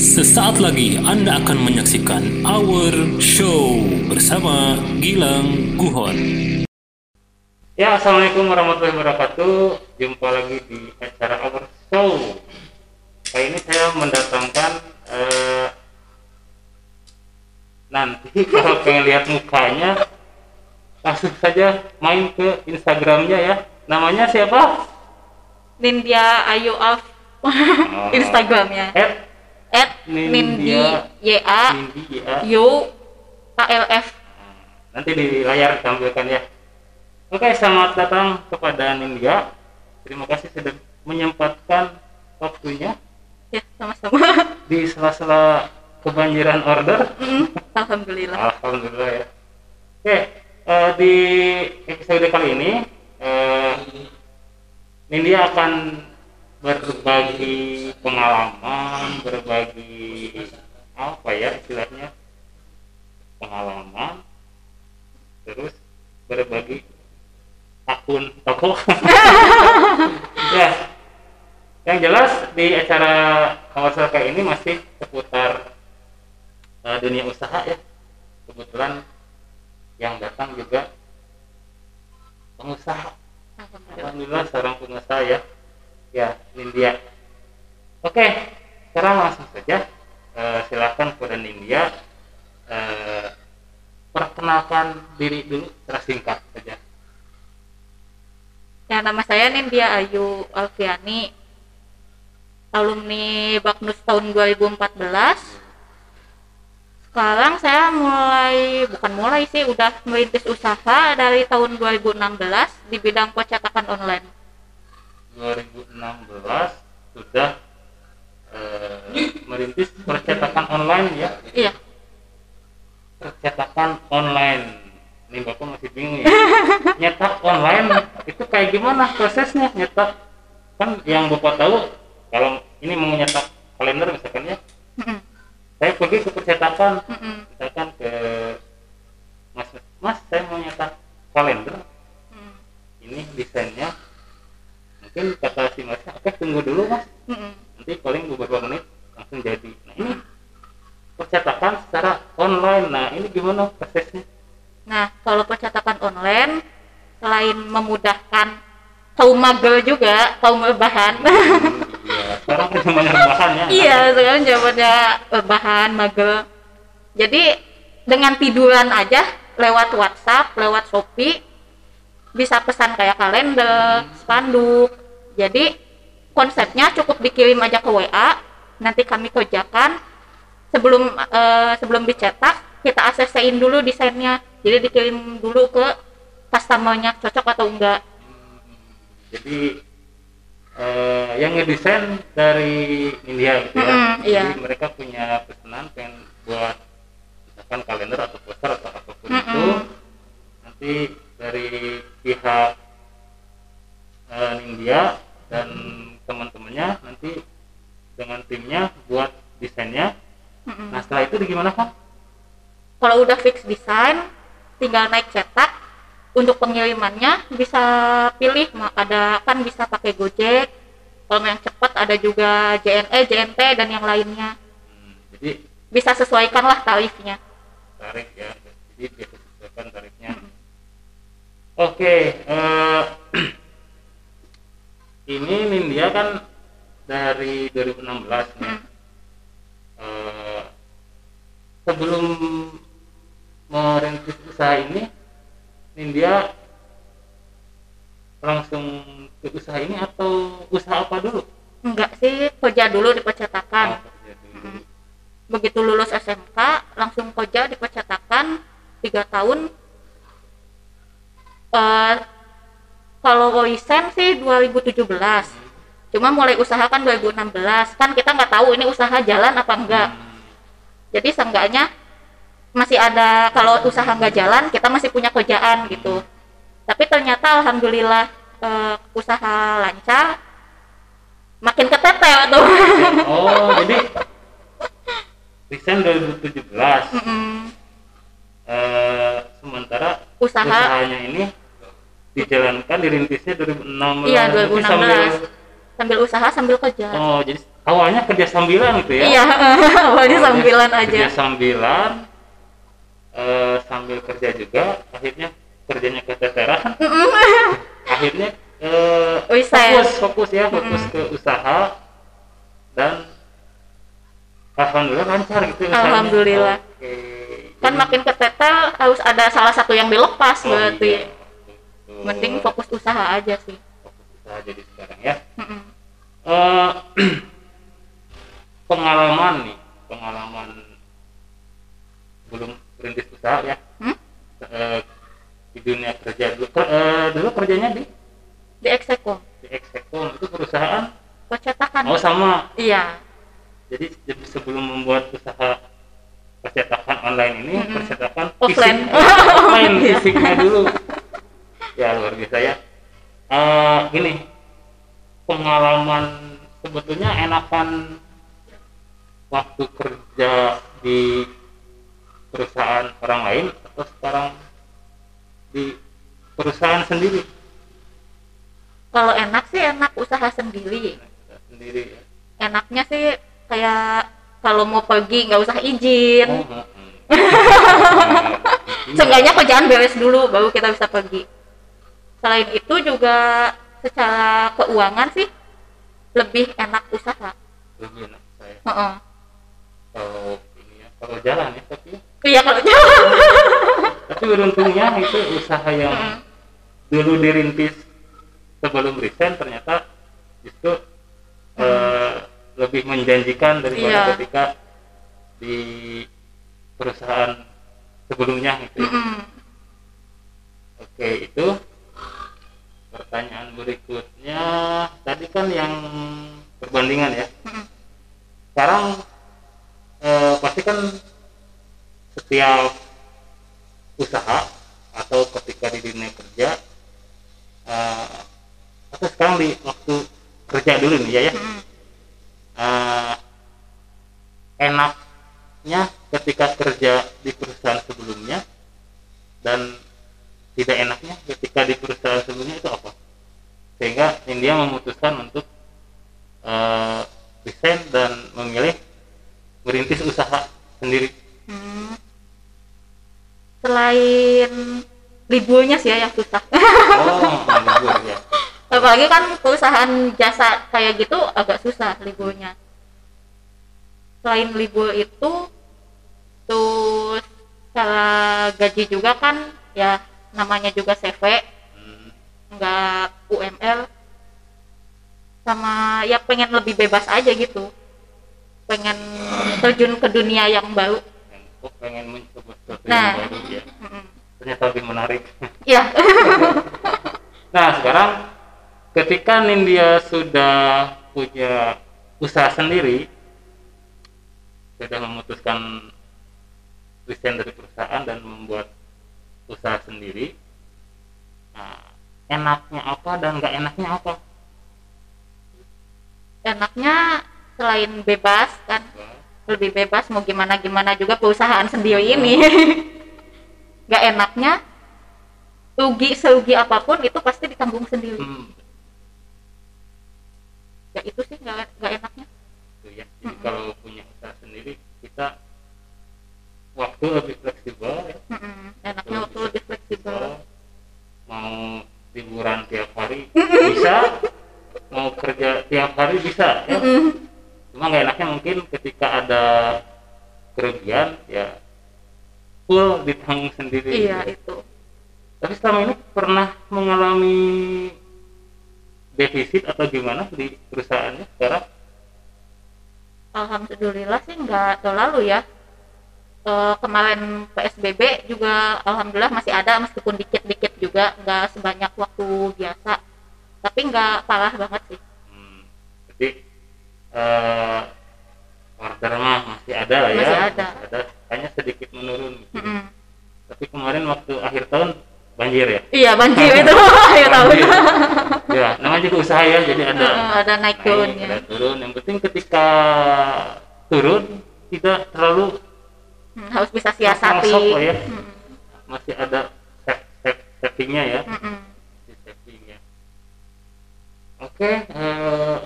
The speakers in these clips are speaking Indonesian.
Sesaat lagi Anda akan menyaksikan Our Show bersama Gilang Guhon. Ya, assalamualaikum warahmatullahi wabarakatuh. Jumpa lagi di acara Our Show. Kali ini saya mendatangkan eh, nanti kalau pengen lihat mukanya langsung saja main ke Instagramnya ya. Namanya siapa? Nindya Ayu Alf. Instagramnya At at Nindi Ya ya. Yu KLF Nanti di layar tampilkan ya. Oke, selamat datang kepada Nindya. Terima kasih sudah menyempatkan waktunya ya sama-sama di sela-sela kebanjiran order. Mm, Alhamdulillah Alhamdulillah ya. Oke, eh, di episode kali ini eh, Nindya akan berbagi pengalaman, berbagi apa ya istilahnya? Pengalaman, terus berbagi akun toko. ya, yang jelas di acara kawasan kayak ini masih seputar eh, dunia usaha ya. Kebetulan yang datang juga pengusaha. Alhamdulillah seorang pengusaha ya ya Nindya oke sekarang langsung saja Eh, silakan kepada Nindya Eh, perkenalkan diri dulu secara singkat saja. Ya nama saya Nindya Ayu Alfiani alumni Baknus tahun 2014 sekarang saya mulai bukan mulai sih udah merintis usaha dari tahun 2016 di bidang percetakan online 2016 sudah eh, merintis percetakan online ya? Iya. Percetakan online. Ini bapak masih bingung ya. Nyetak online itu kayak gimana prosesnya? Nyetak kan yang bapak tahu kalau ini mau nyetak kalender misalkan ya. Saya pergi ke percetakan. Misalkan ke mas mas saya mau nyetak kalender. Mm, ini desainnya mungkin kata si masnya oke tunggu dulu mas mm-mm. nanti paling beberapa menit langsung jadi nah ini percetakan secara online nah ini gimana prosesnya Nah, kalau percetakan online selain memudahkan kaum mager juga, kaum rebahan. Iya, sekarang kan semuanya rebahan ya. iya, sekarang jawabannya rebahan, mager. Jadi dengan tiduran aja lewat WhatsApp, lewat Shopee bisa pesan kayak kalender, spanduk. Jadi konsepnya cukup dikirim aja ke WA, nanti kami kerjakan sebelum eh, sebelum dicetak kita ACC-in dulu desainnya. Jadi dikirim dulu ke customernya cocok atau enggak. Jadi eh, yang ngedesain dari India gitu ya. Mm-mm, iya. Jadi mereka punya pesanan pengen buat misalkan kalender atau poster atau apa pun Mm-mm. itu. Nanti dari pihak eh, India dan teman-temannya nanti dengan timnya buat desainnya. Mm-mm. Nah setelah itu gimana kan? Kalau udah fix desain, tinggal naik cetak. Untuk pengirimannya bisa pilih, ada kan bisa pakai Gojek. Kalau yang cepat ada juga JNE, JNT dan yang lainnya. Hmm, jadi Bisa sesuaikan lah tarifnya. tarif ya jadi dia sesuaikan tarifnya oke eh, ini Nindya kan dari 2016 nih Hmm. Eh, sebelum merintis usaha ini Nindya langsung ke usaha ini atau usaha apa dulu? Enggak sih, kerja dulu di percetakan. Oh, dulu. Begitu lulus SMK, langsung kerja di percetakan tiga tahun. Eh, kalau resign sih 2017. Cuma mulai usaha kan 2016. Kan kita nggak tahu ini usaha jalan apa enggak. Hmm. Jadi seenggaknya masih ada kalau usaha nggak jalan kita masih punya kerjaan gitu. Tapi ternyata alhamdulillah eh, usaha lancar. Makin keteter tuh. Oh, jadi resign 2017. Mm-mm. Eh, sementara Usaha. usahanya ini dijalankan dirintisnya 2016. Iya, Berarti 2016. Sambil, Sambil usaha sambil kerja. oh, jadi awalnya kerja sambilan gitu ya iya awalnya Awalnya sambilan kerja aja sambilan eh, sambil kerja juga akhirnya kerjanya keteteran akhirnya Resign. fokus fokus ya fokus ke usaha dan alhamdulillah lancar gitu. Alhamdulillah. Oke. kan makin ketetel harus ada salah satu yang dilepas Oh, berarti iya. Betul. mending fokus usaha aja sih. Fokus usaha jadi sekarang ya. Mm-mm. Eh, pengalaman nih pengalaman belum berintis usaha ya. Hmm? Eh, di dunia kerja dulu. Eh, dulu kerjanya di? Di Execo di Exekom itu perusahaan? Percetakan. Oh sama. Iya. Jadi sebelum membuat usaha percetakan online ini Mm-mm. percetakan Offline. fisik. Offline fisiknya dulu ya luar biasa ya. Eh, gini. Pengalaman sebetulnya enakan waktu kerja di perusahaan orang lain atau sekarang di perusahaan sendiri? Kalau enak sih enak usaha sendiri. Nah, sendiri ya. Enaknya sih kayak kalau mau pergi nggak usah izin. Oh, mm, mm. Iya. seenggaknya kerjaan beres dulu baru kita bisa pergi selain itu juga secara keuangan sih lebih enak usaha lebih enak saya Heeh. kalau ini ya kalau jalan ya tapi iya kalau tapi beruntungnya itu usaha yang Mm. dulu dirintis sebelum resign ternyata justru eh, lebih menjanjikan daripada Iya. ketika di perusahaan sebelumnya gitu ya. Mm-mm. Oke itu pertanyaan berikutnya tadi kan yang perbandingan ya. Sekarang eh, pasti kan setiap usaha atau ketika di dunia kerja eh, atau sekarang di waktu kerja dulu nih ya ya. Mm-mm. eh, enaknya ketika kerja di perusahaan sebelumnya dan tidak enaknya ketika di perusahaan sebelumnya itu apa sehingga India memutuskan untuk eh, resign dan memilih merintis usaha sendiri Hmm. selain liburnya sih ya yang susah oh libur ya apalagi kan perusahaan jasa kayak gitu agak susah liburnya. Selain libur itu terus cara gaji juga kan ya namanya juga CV Hmm, nggak UML sama ya pengen lebih bebas aja gitu. Pengen terjun ke dunia yang baru. Kok pengen mencoba sesuatu Nah. yang baru ya. Ternyata lebih menarik. Ya Nah, sekarang ketika Nindya sudah punya usaha sendiri, sudah memutuskan resign dari perusahaan dan membuat usaha sendiri, nah, enaknya apa dan nggak enaknya apa? enaknya selain bebas kan lebih bebas mau gimana gimana juga perusahaan sendiri ini. Nggak enaknya rugi serugi apa pun itu pasti ditanggung sendiri. Hmm, ya itu sih nggak nggak enaknya itu ya. Jadi Mm-mm. kalau punya usaha sendiri, kita waktu lebih fleksibel ya. Mm-mm. enaknya waktu lebih fleksibel mau liburan tiap hari bisa mau kerja tiap hari bisa ya Mm-mm. cuma nggak enaknya mungkin ketika ada kerugian ya full ditanggung sendiri iya gitu. itu tapi selama ini pernah mengalami defisit atau gimana di perusahaannya sekarang alhamdulillah sih nggak terlalu ya Eh, kemarin PSBB juga alhamdulillah masih ada meskipun dikit-dikit juga nggak sebanyak waktu biasa tapi nggak parah banget sih hmm, jadi eh, order mah masih ada lah ya Masih ada. hanya sedikit menurun gitu. Mm-mm. tapi kemarin waktu akhir tahun banjir ya? Iya banjir itu. Ayo tahu. Ya namanya juga usaha ya jadi ada. Heeh, ada naik naik, turunnya ada turun. Yang penting ketika turun tidak terlalu Hmm, harus bisa Masuk lah siasati ya. Mm-mm. masih ada savingnya ya. Mm-mm. Masih savingnya oke eh,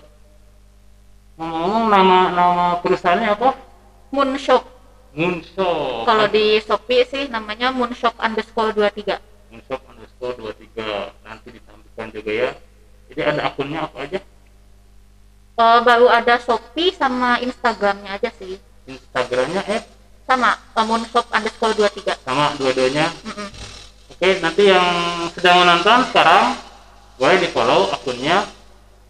ngomong-ngomong nama nama perusahaannya apa? Moonshop. Moonshop. Kalau di Shopee sih namanya Moonshop underscore 23 Moonshop underscore 23 nanti ditampilkan juga ya. Jadi ada akunnya apa aja? Eh, baru ada Shopee sama Instagramnya aja sih. Instagramnya eh sama eh, Moonshop underscore 23 sama dua-duanya? Mm-mm. oke nanti yang sedang menonton sekarang boleh di follow akunnya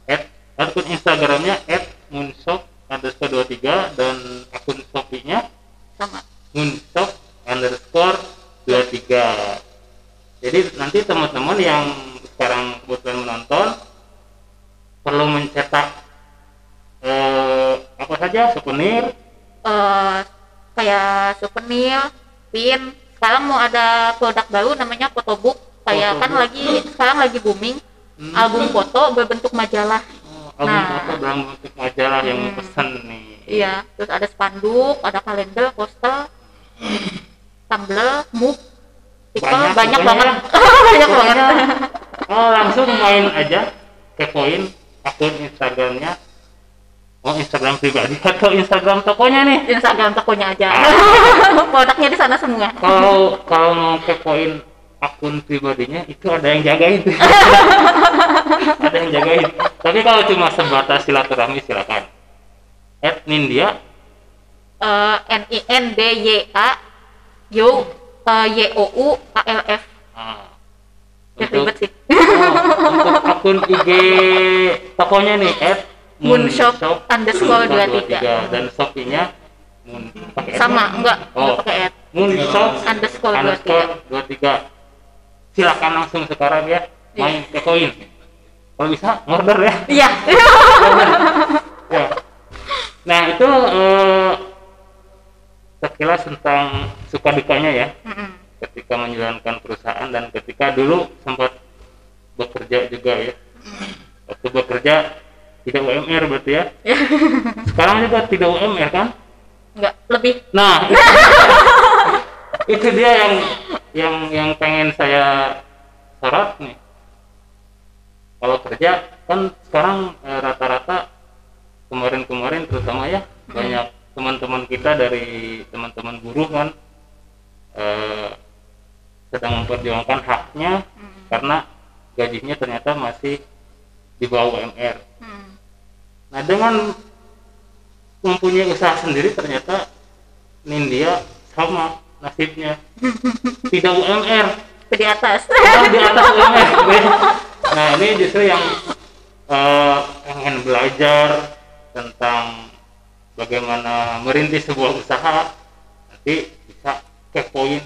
at akun Instagramnya at moonshop underscore 23 dan akun Shopee-nya sama. moonshop underscore 23 jadi nanti teman-teman yang sekarang kebetulan menonton perlu mencetak eh, apa saja souvenir eh kayak souvenir, pin. Sekarang mau ada produk baru namanya photobook. Kayak kan Photobook. lagi sekarang lagi booming Hmm. album foto berbentuk majalah. Oh, album Nah. foto dalam bentuk majalah yang Hmm. mau pesan nih Iya, terus ada spanduk, ada kalender, poster, tumbler, mug, Banyak, banyak, banget. banyak banget. Oh langsung main aja kepoin akun Instagramnya oh Instagram pribadi atau Instagram tokonya nih Instagram tokonya aja. Ah. Produknya di sana semua. kalau kalau mau kepoin akun pribadinya itu ada yang jagain ada yang jagain tapi kalau cuma sebatas silaturahmi silakan at Nindya Eh, N I N D Y A U A L F. ah, Ya, untuk, ribet sih. oh, untuk akun IG tokonya nih at Moonshop underscore 23 23. dan shopee-nya Moon pakai Sama, nggak? enggak, oh pakai ad. Moonshop Underscore underscore 23 silakan langsung sekarang ya main ke koin kalau bisa order ya Iya. ya. Nah itu eh, sekilas tentang suka dukanya ya Mm-mm. ketika menjalankan perusahaan dan ketika dulu sempat bekerja juga ya. Waktu bekerja tidak UMR berarti ya. Sekarang juga tidak UMR kan? Enggak, lebih. Nah itu, itu dia yang yang yang pengen saya sorot nih. Kalau kerja kan sekarang eh, rata-rata kemarin-kemarin terutama ya banyak teman-teman kita dari teman-teman buruh kan eh, sedang memperjuangkan haknya Mm. karena gajinya ternyata masih di bawah UMR. Mm. Nah dengan mempunyai usaha sendiri ternyata Nindya sama nasibnya tidak UMR di atas. malah di atas UMR nah ini justru yang eh, pengen belajar tentang bagaimana merintis sebuah usaha nanti bisa kepoin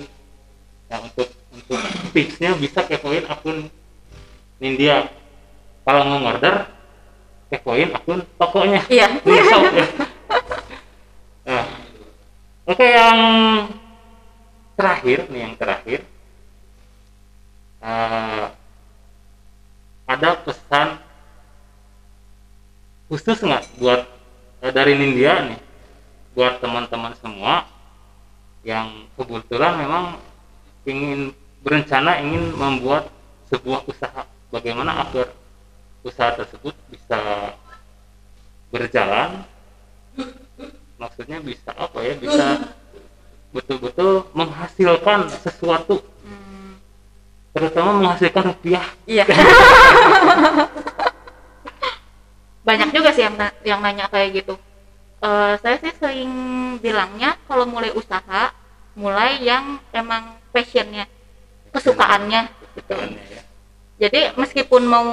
nah untuk untuk tipsnya bisa kepoin akun Nindya kalau mau order kepoin akun tokonya Iya. Ya. Nah, oke yang terakhir nih yang terakhir Eh, ada pesan khusus nggak buat eh, dari Nindya nih buat teman-teman semua yang kebetulan memang ingin berencana ingin membuat sebuah usaha bagaimana agar usaha tersebut bisa berjalan maksudnya bisa apa ya bisa betul-betul menghasilkan sesuatu. Hmm, terutama menghasilkan rupiah. Iya. Banyak juga sih yang na- yang nanya kayak gitu. Eh, saya sih sering bilangnya kalau mulai usaha, mulai yang emang passionnya, kesukaannya. ya Jadi meskipun mau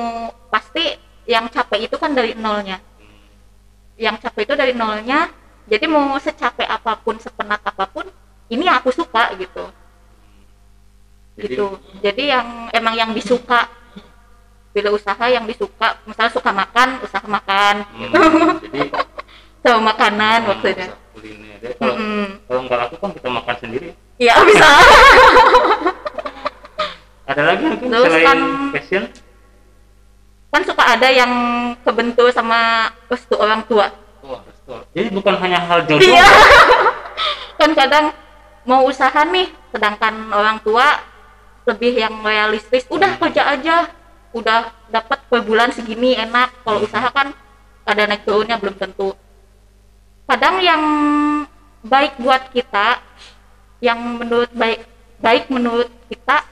pasti yang capek itu kan dari nolnya. Yang capek itu dari nolnya. Jadi mau secapek apa pun, sepenat apa pun, ini aku suka gitu. Jadi- Gitu. Jadi yang emang yang disuka bila usaha yang disuka, misalnya suka makan, usaha makan, Hmm, jadi sama makanan hmm, maksudnya. kuliner kalau Mm-mm. kalau nggak laku kan kita makan sendiri Iya bisa. ada lagi mungkin Terus selain kan- passion kan suka ada yang kebentur sama restu orang tua. oh, restoran. jadi bukan hanya hal jodoh Iya. kan kadang mau usaha nih, sedangkan orang tua lebih yang realistis. Udah kerja aja, udah dapat per bulan segini enak. Kalau usaha kan ada naik turunnya belum tentu. Kadang yang baik buat kita yang menurut baik baik menurut kita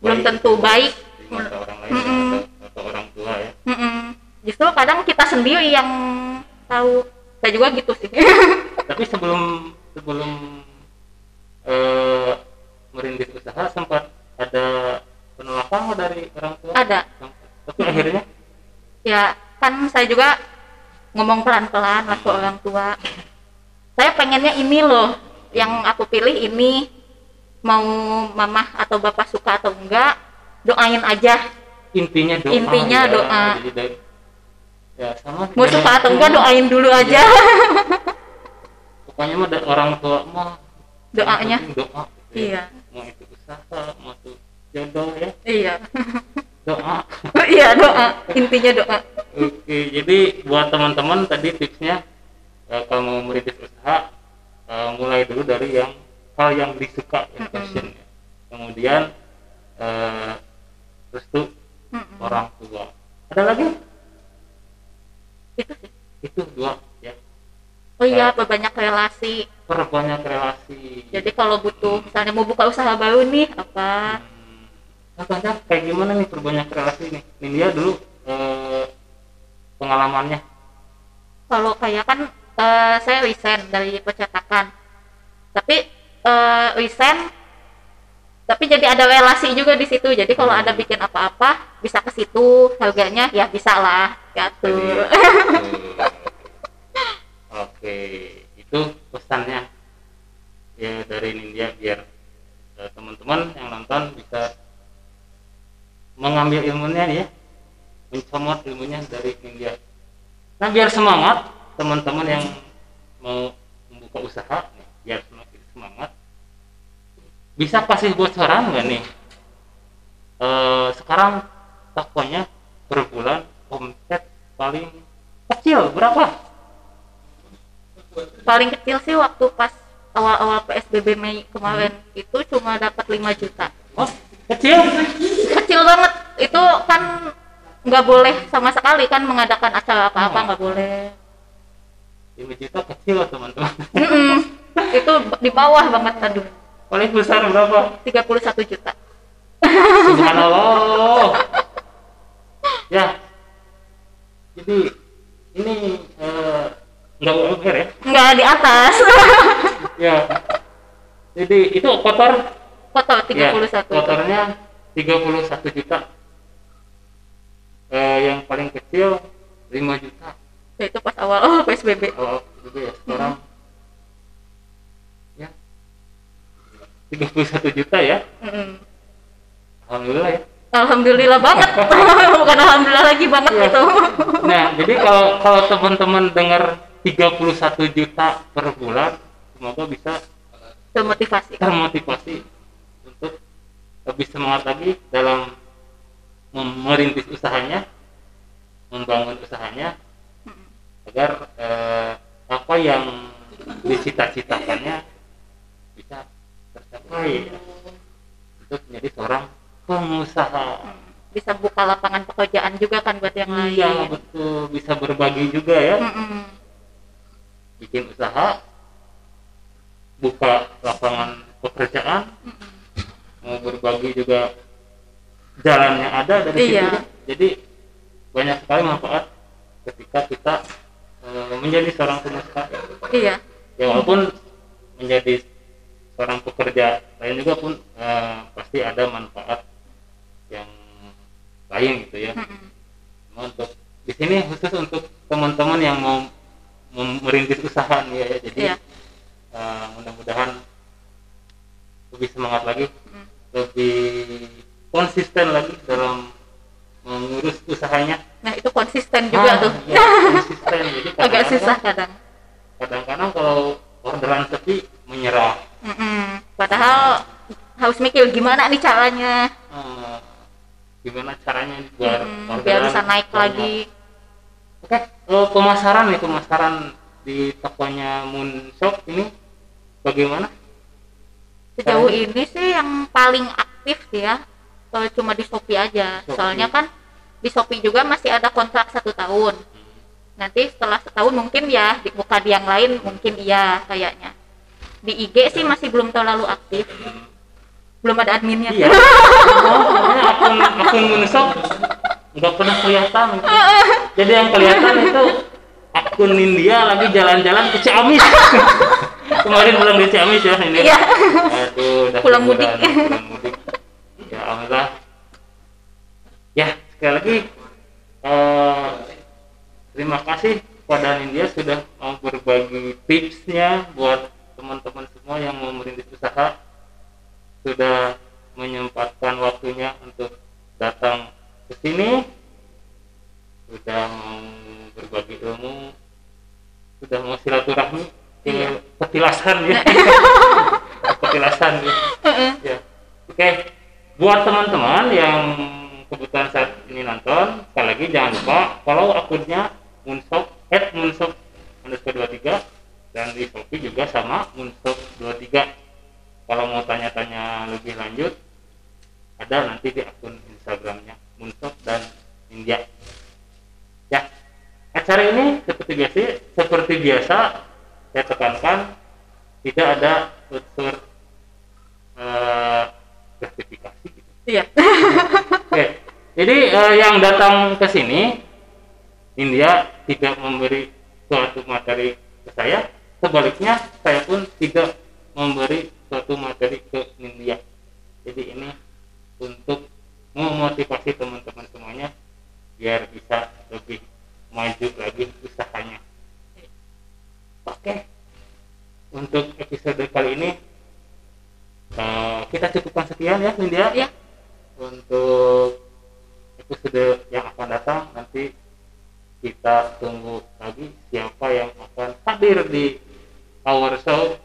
belum tentu baik. orang lain atau, atau orang tua ya. Justru kadang kita sendiri yang tahu. Saya juga gitu sih. Tapi sebelum sebelum eh, merintis usaha sempat ada penolakan nggak dari orang tua? Ada. Tapi akhirnya? Ya kan saya juga ngomong pelan-pelan lah ke orang tua. Saya pengennya ini loh yang aku pilih ini. Mau mama atau bapak suka atau enggak doain aja. Intinya doa Intinya ya. doa. Jadi dari- ya sama mau suka atau enggak doain dulu aja. Pokoknya mah orang tua mah. Doanya. doa gitu ya. iya. Mau itu usaha mau itu jodoh ya? Iya. Doa. Iya doa. Intinya doa. Oke jadi buat teman-teman tadi tipsnya eh, kalau mau merintis usaha eh, mulai dulu dari yang hal yang disuka yang Mm-mm. passion ya. kemudian eh, restu Mm-mm. orang tua. Ada lagi? Itu sih. Itu dua ya. Oh iya banyak relasi. perbanyak relasi. Jadi kalau butuh misalnya mau buka usaha baru nih apa? Hmm. Contohnya kayak gimana nih perbanyak relasi nih? Nindya dulu eh, pengalamannya. kalau kayak kan eh, saya resign dari percetakan. Tapi eh, resign tapi jadi ada relasi juga di situ. Jadi kalau ada bikin apa-apa bisa ke situ. Harganya ya bisa lah. Gitu Oke, itu pesannya. Ya dari Nindya biar eh, teman-teman yang nonton bisa mengambil ilmunya ya, mencomot ilmunya dari Nindya. Nah biar semangat teman-teman yang mau membuka usaha, nih, biar semakin semangat, bisa kasih bocoran nggak nih? Eh, sekarang tokonya per bulan omset paling kecil berapa? paling kecil sih waktu pas awal-awal PSBB Mei kemarin itu cuma dapat 5 juta Oh, kecil? Kecil banget itu kan nggak boleh sama sekali kan mengadakan acara apa-apa nggak boleh 5 juta kecil teman-teman. Mm-mm. itu di bawah banget aduh Paling besar berapa? 31 juta Subhanallah. ya. Jadi ini eh, nggak UMR ya? nggak di atas Ya. Jadi itu kotor kotor Ya, 31 kotornya 31 juta. Eh, yang paling kecil 5 juta. Ya, itu pas awal oh PSBB Oh, gitu ya. Sekarang ya 31 juta ya. Mm-mm. Alhamdulillah ya. Alhamdulillah banget bukan alhamdulillah lagi banget Iya. itu Nah, jadi kalau kalau teman-teman dengar 31 juta per bulan, semoga bisa termotivasi termotivasi lebih semangat lagi dalam merintis usahanya, membangun usahanya agar eh, apa yang dicita-citakannya bisa tercapai ya. untuk menjadi seorang pengusaha. bisa buka lapangan pekerjaan juga kan buat yang Iya lain betul bisa berbagi juga ya. Mm-mm. bikin usaha buka lapangan pekerjaan mau berbagi juga jalannya ada dari situ Iya. ya. jadi banyak sekali manfaat ketika kita eh, menjadi seorang pengusaha iya ya walaupun menjadi seorang pekerja lain juga pun eh, pasti ada manfaat yang lain gitu ya Mm-mm. Cuma untuk di sini khusus untuk teman-teman yang mau merintis usaha nih ya jadi Iya. eh, mudah-mudahan lebih semangat lagi. Lebih konsisten lagi dalam mengurus usahanya. Nah itu konsisten juga Ah, tuh. iya, konsisten. Jadi agak kadang-kadang- susah kadang. kadang-kadang kalau orderan sepi menyerah. Mm-mm. padahal harus mikir gimana nih caranya. Eh, gimana caranya biar orderan biar bisa naik banyak. lagi. Oke, eh, pemasaran nih pemasaran di tokonya Moon Shop ini bagaimana? Sejauh ini sih yang paling aktif sih ya kalau cuma di Shopee aja. Shopee. soalnya kan di Shopee juga masih ada kontrak satu tahun. Nanti setelah setahun mungkin ya dibuka di yang lain mungkin iya kayaknya. Di IG sih masih belum terlalu aktif. Belum ada adminnya. Iya. Oh, makanya akun akun Munsok nggak pernah kelihatan. Jadi yang kelihatan itu akun India lagi jalan-jalan ke Ciamis kemarin pulang di Ciamis ya ini. Iya. aduh udah Pulang mudik. pulang mudik. Ya alhamdulillah. Ya sekali lagi eh, terima kasih kepada India sudah mau berbagi tipsnya buat teman-teman semua yang mau merintis usaha. Sudah menyempatkan waktunya untuk datang ke sini petilasan ya petilasan ya, ya. oke. Buat teman-teman yang kebetulan saat ini nonton sekali lagi jangan lupa follow akunnya iya. Oke, jadi eh, yang datang ke sini India tidak memberi suatu materi ke saya, sebaliknya saya pun tidak memberi suatu materi ke India. Jadi ini untuk memotivasi teman-teman semuanya biar bisa lebih maju lagi usahanya. Oke, untuk episode kali ini eh, kita cukupkan sekian ya, India. Iya untuk episode yang akan datang nanti kita tunggu lagi siapa yang akan hadir di our show.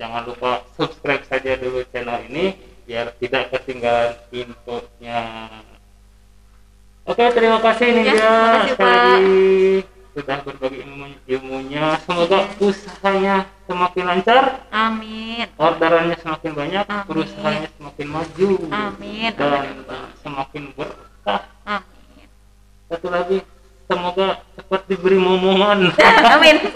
Jangan lupa subscribe saja dulu channel ini biar tidak ketinggalan infonya. Oke terima kasih Ninja Ya, terima kasih, sekali Pak. lagi sudah berbagi ilmu ilmunya semoga usahanya semakin lancar amin orderannya semakin banyak, Amin. perusahaannya semakin maju, Amin. dan Amin. semakin berkah. amin Satu lagi, semoga cepat diberi momongan. amin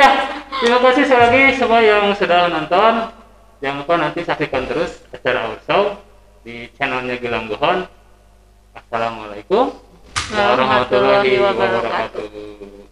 ya, terima kasih sekali lagi semua yang sudah nonton. Jangan lupa nanti saksikan terus acara Our Show di channelnya Gilang Guhon. Assalamualaikum Warahmatullahi wabarakatuh.